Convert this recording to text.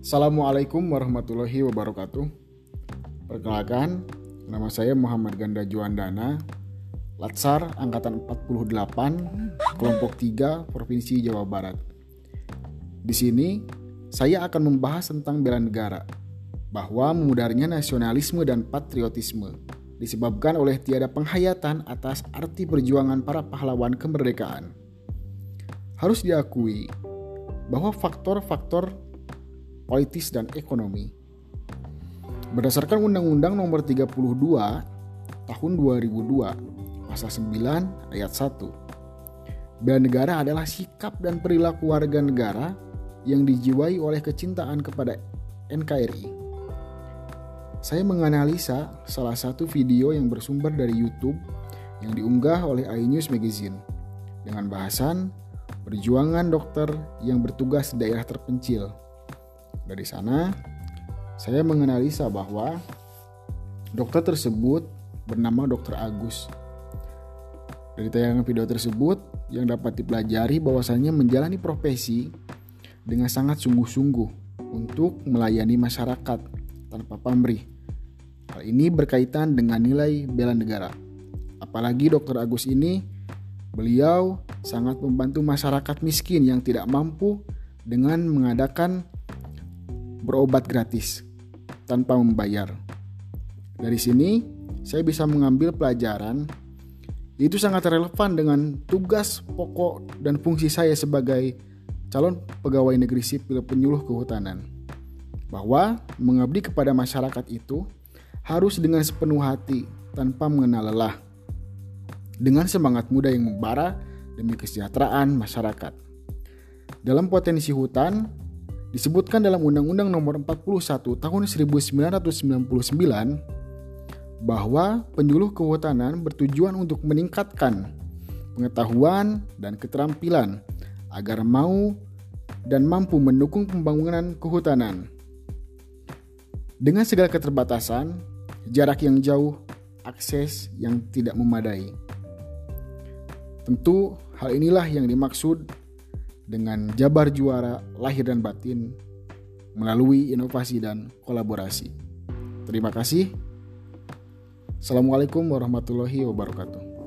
Assalamualaikum warahmatullahi wabarakatuh. Perkenalkan, nama saya Muhammad Ganda Juandana, Latsar Angkatan 48, Kelompok 3, Provinsi Jawa Barat. Di sini, saya akan membahas tentang bela negara, bahwa memudarnya nasionalisme dan patriotisme disebabkan oleh tiada penghayatan atas arti perjuangan para pahlawan kemerdekaan. Harus diakui bahwa faktor-faktor politis dan ekonomi. Berdasarkan Undang-Undang Nomor 32 Tahun 2002 Pasal 9 Ayat 1 Bela negara adalah sikap dan perilaku warga negara yang dijiwai oleh kecintaan kepada NKRI saya menganalisa salah satu video yang bersumber dari YouTube yang diunggah oleh iNews Magazine dengan bahasan perjuangan dokter yang bertugas di daerah terpencil. Dari sana, saya menganalisa bahwa dokter tersebut bernama Dr. Agus. Dari tayangan video tersebut yang dapat dipelajari bahwasanya menjalani profesi dengan sangat sungguh-sungguh untuk melayani masyarakat tanpa pamrih. Hal ini berkaitan dengan nilai bela negara. Apalagi Dr. Agus ini, beliau sangat membantu masyarakat miskin yang tidak mampu dengan mengadakan berobat gratis tanpa membayar. Dari sini, saya bisa mengambil pelajaran itu sangat relevan dengan tugas pokok dan fungsi saya sebagai calon pegawai negeri sipil penyuluh kehutanan bahwa mengabdi kepada masyarakat itu harus dengan sepenuh hati tanpa mengenal lelah. Dengan semangat muda yang membara demi kesejahteraan masyarakat. Dalam potensi hutan, disebutkan dalam Undang-Undang Nomor 41 Tahun 1999 bahwa penyuluh kehutanan bertujuan untuk meningkatkan pengetahuan dan keterampilan agar mau dan mampu mendukung pembangunan kehutanan dengan segala keterbatasan, jarak yang jauh, akses yang tidak memadai. Tentu hal inilah yang dimaksud dengan Jabar Juara lahir dan batin melalui inovasi dan kolaborasi. Terima kasih. Assalamualaikum warahmatullahi wabarakatuh.